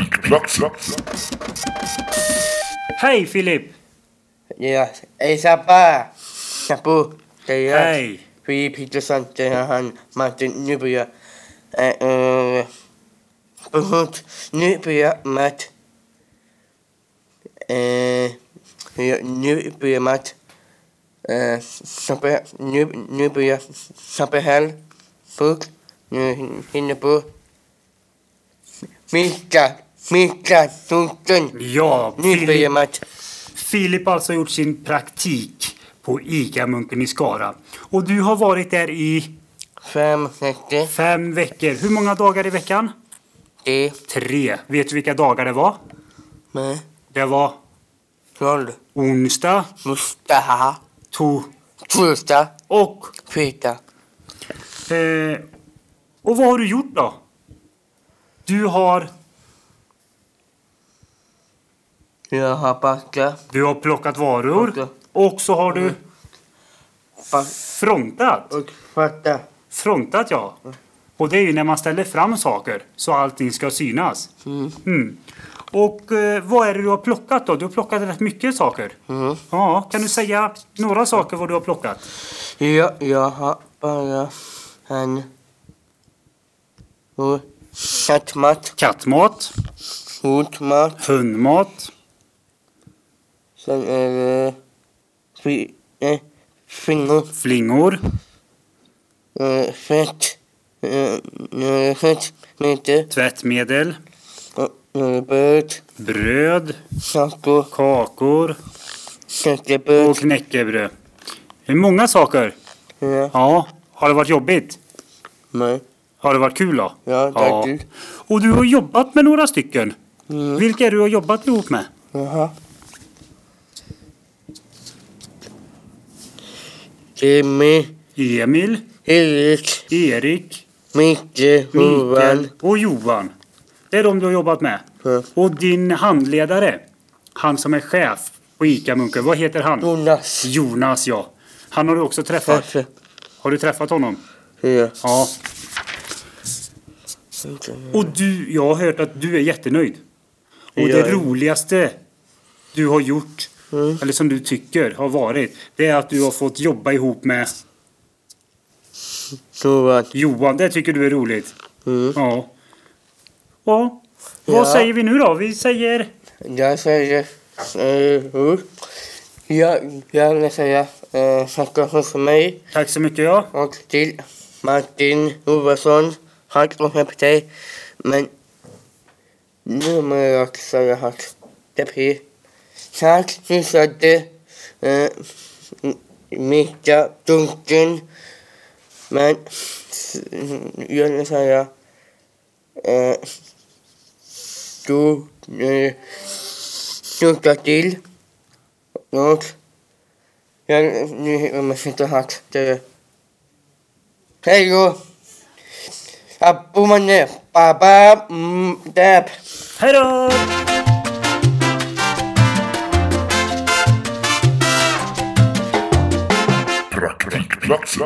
Praktikplatsen. Hej Filip! Ja, hej Sabba! Chapo, det är jag. Hej! Filip Petersson, det är han, Martin Nyberg. Uh, punkt Nyberg med... Uh, Nyberg med... Uh, Sabba, Nyberg, Sabba Hall. Punkt. Nu hinner på. Mika, Mika, Tunten. Ja, Filip. Filip har alltså gjort sin praktik på ICA-munken i Skara. Och du har varit där i Fem, sex, fem veckor. Hur många dagar i veckan? tre, Tre. Vet du vilka dagar det var? nej, Det var noll. onsdag, Mustaha, to torsdag, och... fredag. Eh, och vad har du gjort då? Du har, Jag har backat, du har plockat varor Plockat. och så har du frontat. och fattat. Frontat ja. Och det är ju när man ställer fram saker så allting ska synas. Mm. Mm. Och eh, vad är det du har plockat då? Du har plockat rätt mycket saker. Mm. Ja, kan du säga några saker vad du har plockat? Ja, jag har bara en kattmat, Kattmat, hundmat, sen är det fi- eh, flingor, flingor, eh, fett, eh, tvättmedel, eh, bröd, bröd, kakor, kakor knäckebröd. och knäckebröd. Det är många saker. Ja, Ja, har det varit jobbigt? nej, Har det varit kul då? ja, tack du. Och du har jobbat med några stycken. Mm. Vilka är du har jobbat ihop med? Jaha. Jimmy, Emil, Erik, Erik, Micke, Johan, och Johan. Det är de du har jobbat med. Ja. Och din handledare, han som är chef på ICA-munken, vad heter han? Jonas. Jonas, ja. Han har du också träffat. Faffe. Har du träffat honom? Ja. Ja. Och du, jag har hört att du är jättenöjd. Och Ja. det roligaste du har gjort, Mm. eller som du tycker har varit, det är att du har fått jobba ihop med Johan. Johan. Det tycker du är roligt. Mm. Ja. Ja. Vad Ja. säger vi nu då? Vi säger... Jag säger... Uh, uh. Jag, jag vill säga uh, tackar för mig Tack så mycket ja. och till Martin Johansson. Tack för dig. Men nu må jag säga tack. Det Tack Susanne. Uh, eh, Mika Dunken. Men jag vill säga... Uh, du... Eh, uh, Lycka till. Och jag nu måste inte ha det. Hej då! Abonnemang, baba, mm, dab. Hej då! Platz.